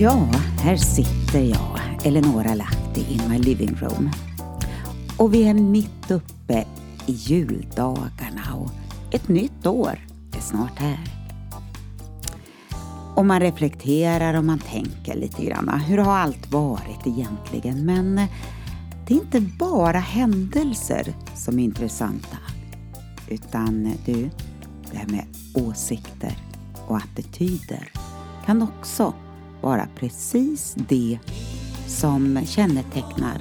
Ja, här sitter jag, Eleonora Lahti, in my living room. Och vi är mitt uppe i juldagarna och ett nytt år är snart här. Och man reflekterar och man tänker lite grann. Hur har allt varit egentligen? Men det är inte bara händelser som är intressanta. Utan du, det här med åsikter och attityder kan också vara precis det som kännetecknar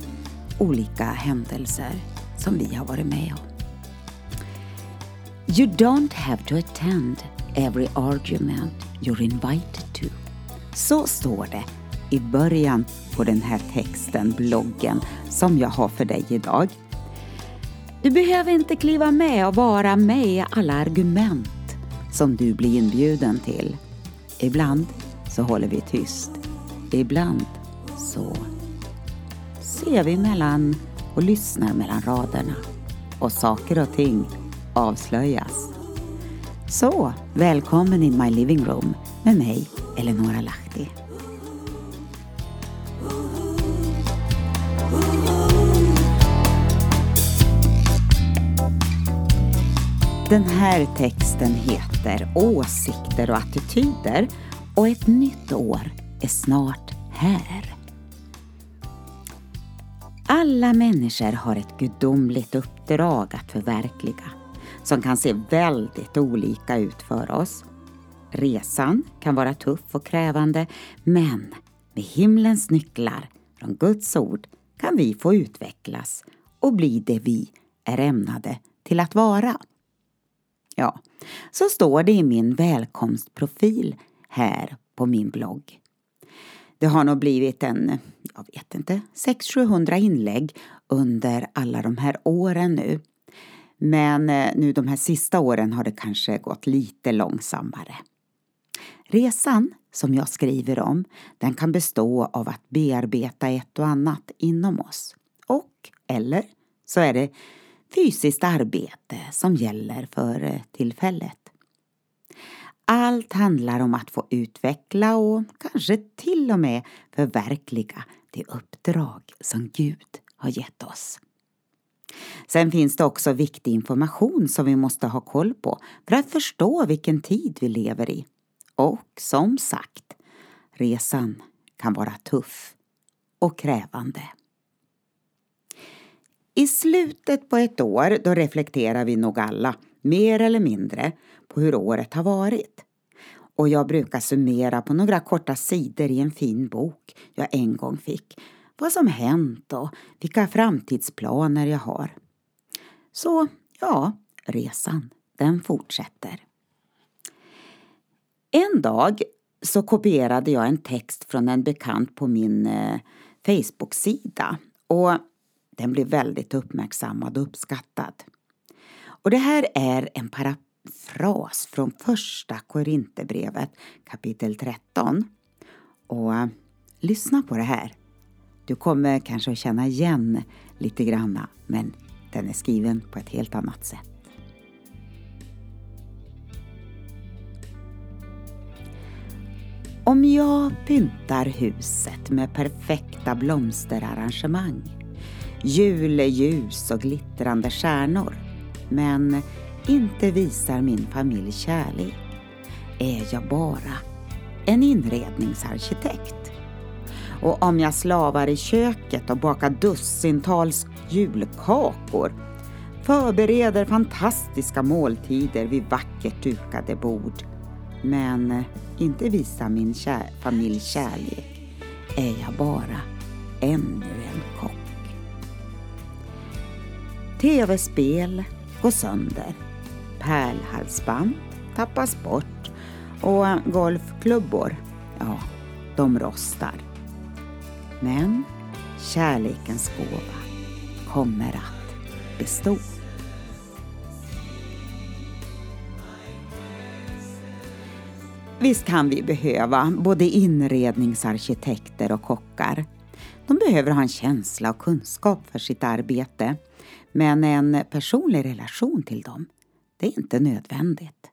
olika händelser som vi har varit med om. You don't have to attend every argument you're invited to. Så står det i början på den här texten, bloggen, som jag har för dig idag. Du behöver inte kliva med och vara med i alla argument som du blir inbjuden till. Ibland så håller vi tyst. Ibland så ser vi mellan och lyssnar mellan raderna och saker och ting avslöjas. Så, välkommen in my living room med mig, Eleonora Lahti. Den här texten heter Åsikter och attityder och ett nytt år är snart här. Alla människor har ett gudomligt uppdrag att förverkliga som kan se väldigt olika ut för oss. Resan kan vara tuff och krävande men med himlens nycklar från Guds ord kan vi få utvecklas och bli det vi är ämnade till att vara. Ja, så står det i min välkomstprofil här på min blogg. Det har nog blivit en, jag vet inte, 600-700 inlägg under alla de här åren nu. Men eh, nu de här sista åren har det kanske gått lite långsammare. Resan som jag skriver om, den kan bestå av att bearbeta ett och annat inom oss. Och, eller, så är det fysiskt arbete som gäller för eh, tillfället. Allt handlar om att få utveckla och kanske till och med förverkliga det uppdrag som Gud har gett oss. Sen finns det också viktig information som vi måste ha koll på för att förstå vilken tid vi lever i. Och som sagt, resan kan vara tuff och krävande. I slutet på ett år då reflekterar vi nog alla, mer eller mindre, på hur året har varit. Och jag brukar summera på några korta sidor i en fin bok jag en gång fick vad som hänt och vilka framtidsplaner jag har. Så, ja, resan, den fortsätter. En dag så kopierade jag en text från en bekant på min eh, Facebook-sida och den blev väldigt uppmärksammad och uppskattad. Och det här är en paraply fras från första Korinthierbrevet kapitel 13. Och uh, lyssna på det här. Du kommer kanske att känna igen lite granna men den är skriven på ett helt annat sätt. Om jag pyntar huset med perfekta blomsterarrangemang, juleljus och glittrande stjärnor, men inte visar min familj kärlek, är jag bara en inredningsarkitekt. Och om jag slavar i köket och bakar dussintals julkakor, förbereder fantastiska måltider vid vackert dukade bord, men eh, inte visar min kär familj kärlek, är jag bara ännu en kock. TV-spel går sönder, pärlhalsband tappas bort och golfklubbor, ja, de rostar. Men kärlekens gåva kommer att bestå. Visst kan vi behöva både inredningsarkitekter och kockar. De behöver ha en känsla och kunskap för sitt arbete. Men en personlig relation till dem, det är inte nödvändigt.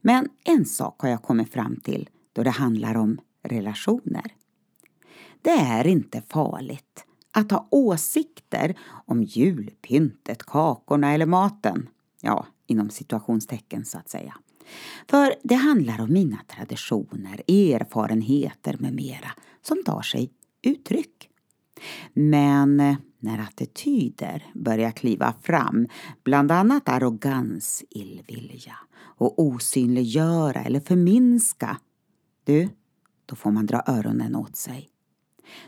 Men en sak har jag kommit fram till då det handlar om relationer. Det är inte farligt att ha åsikter om julpyntet, kakorna eller maten. Ja, inom situationstecken så att säga. För det handlar om mina traditioner, erfarenheter med mera som tar sig uttryck. Men när attityder börjar kliva fram, bland annat arrogans, illvilja och osynliggöra eller förminska, du, då får man dra öronen åt sig.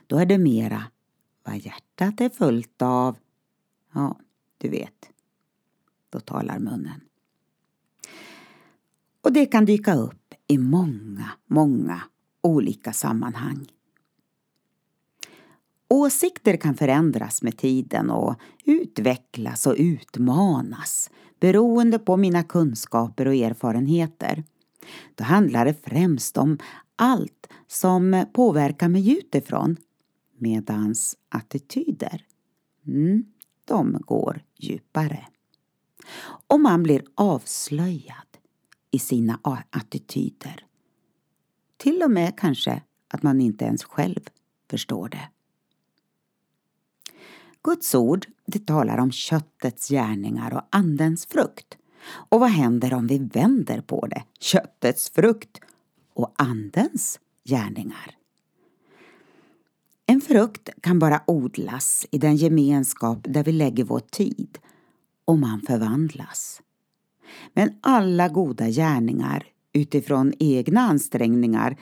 Då är det mera vad hjärtat är fullt av. Ja, du vet. Då talar munnen. Och det kan dyka upp i många, många olika sammanhang. Åsikter kan förändras med tiden och utvecklas och utmanas beroende på mina kunskaper och erfarenheter. Då handlar det främst om allt som påverkar mig utifrån medans attityder, mm, de går djupare. Och man blir avslöjad i sina attityder. Till och med kanske att man inte ens själv förstår det. Guds ord det talar om köttets gärningar och andens frukt. Och vad händer om vi vänder på det? Köttets frukt och andens gärningar. En frukt kan bara odlas i den gemenskap där vi lägger vår tid och man förvandlas. Men alla goda gärningar utifrån egna ansträngningar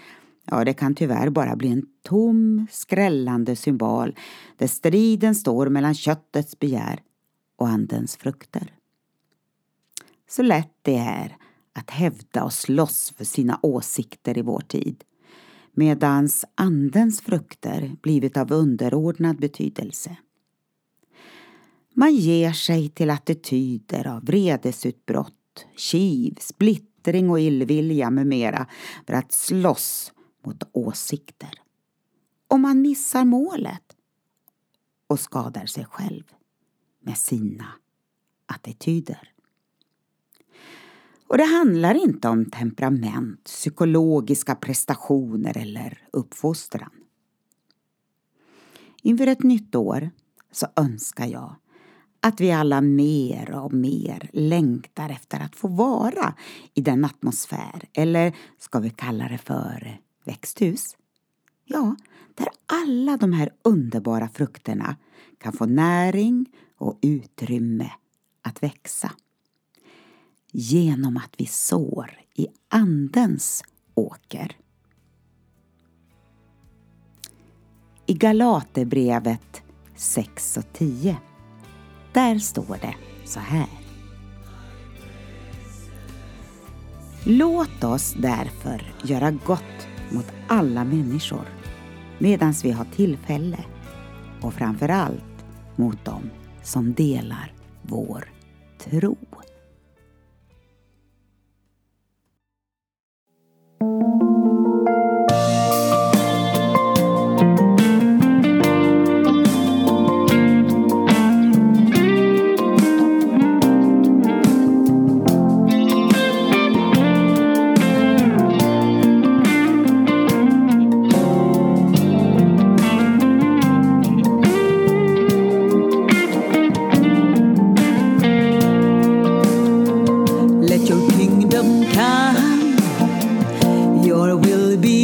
Ja, det kan tyvärr bara bli en tom, skrällande symbol där striden står mellan köttets begär och andens frukter. Så lätt det är att hävda och slåss för sina åsikter i vår tid medans andens frukter blivit av underordnad betydelse. Man ger sig till attityder av vredesutbrott, kiv, splittring och illvilja med mera för att slåss mot åsikter. Och man missar målet och skadar sig själv med sina attityder. Och det handlar inte om temperament, psykologiska prestationer eller uppfostran. Inför ett nytt år så önskar jag att vi alla mer och mer längtar efter att få vara i den atmosfär, eller ska vi kalla det för växthus? Ja, där alla de här underbara frukterna kan få näring och utrymme att växa genom att vi sår i Andens åker. I Galaterbrevet 6 och 10 där står det så här. Låt oss därför göra gott mot alla människor medan vi har tillfälle och framför allt mot dem som delar vår tro.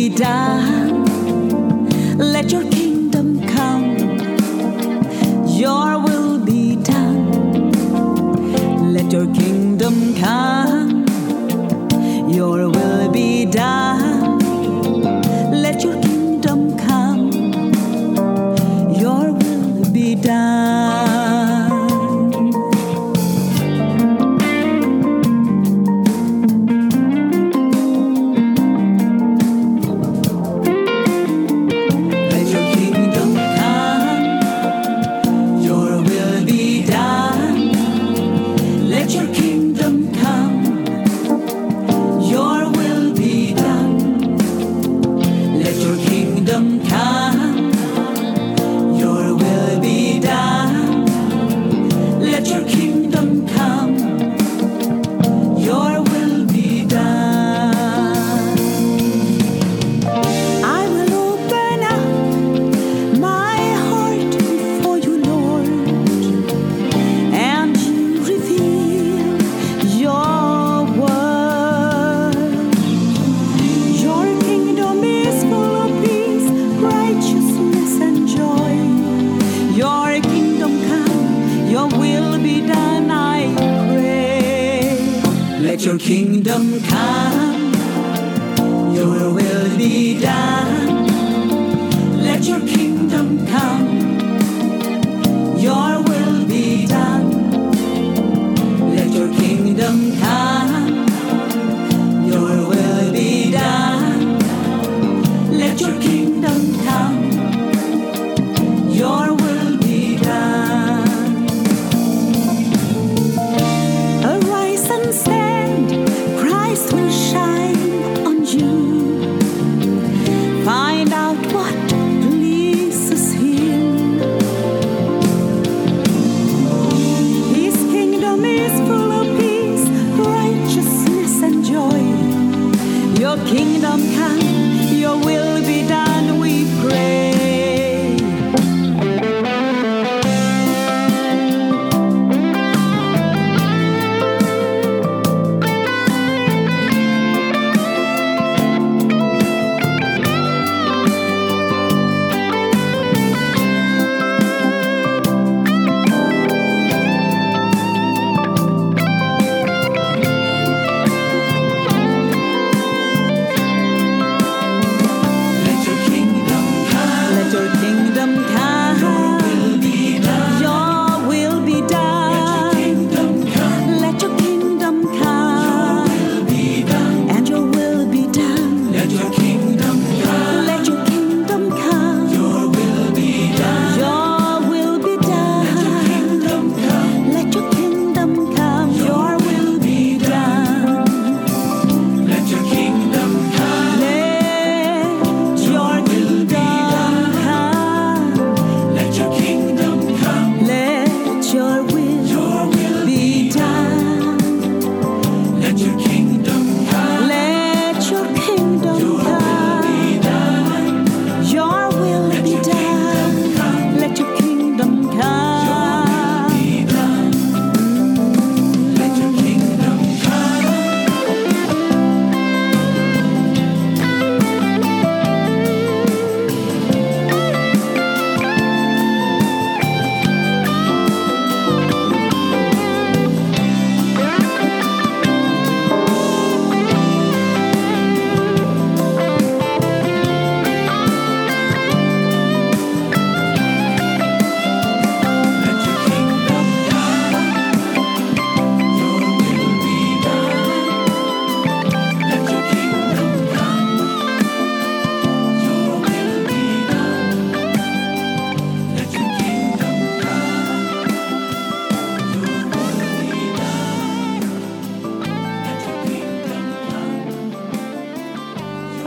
done. Let your kingdom come, your will be done. Let your kingdom come, your will be done. Let your kingdom come, your will be done.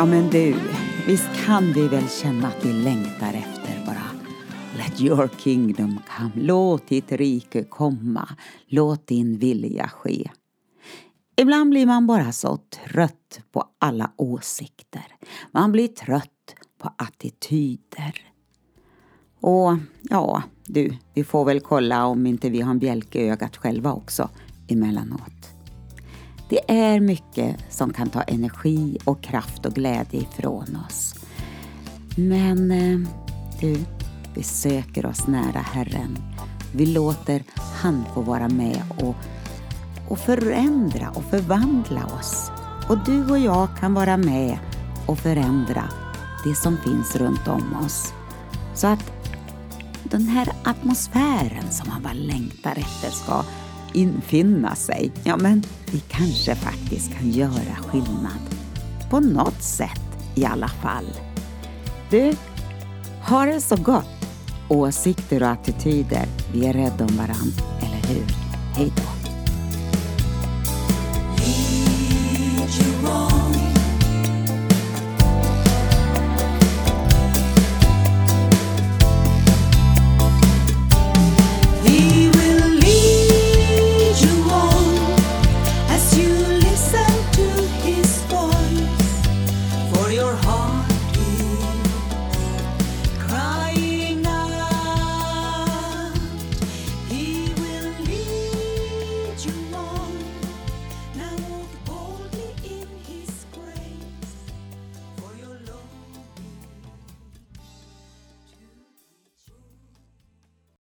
Ja men du, visst kan vi väl känna att vi längtar efter bara Let your kingdom come. Låt ditt rike komma. Låt din vilja ske. Ibland blir man bara så trött på alla åsikter. Man blir trött på attityder. Och ja, du, vi får väl kolla om inte vi har en bjälke i ögat själva också emellanåt. Det är mycket som kan ta energi och kraft och glädje ifrån oss. Men eh, du, vi söker oss nära Herren. Vi låter han få vara med och, och förändra och förvandla oss. Och du och jag kan vara med och förändra det som finns runt om oss. Så att den här atmosfären som man bara längtar efter ska infinna sig. Ja, men vi kanske faktiskt kan göra skillnad. På något sätt i alla fall. Du, ha det så gott. Åsikter och attityder, vi är rädda om varann, eller hur? Hej då.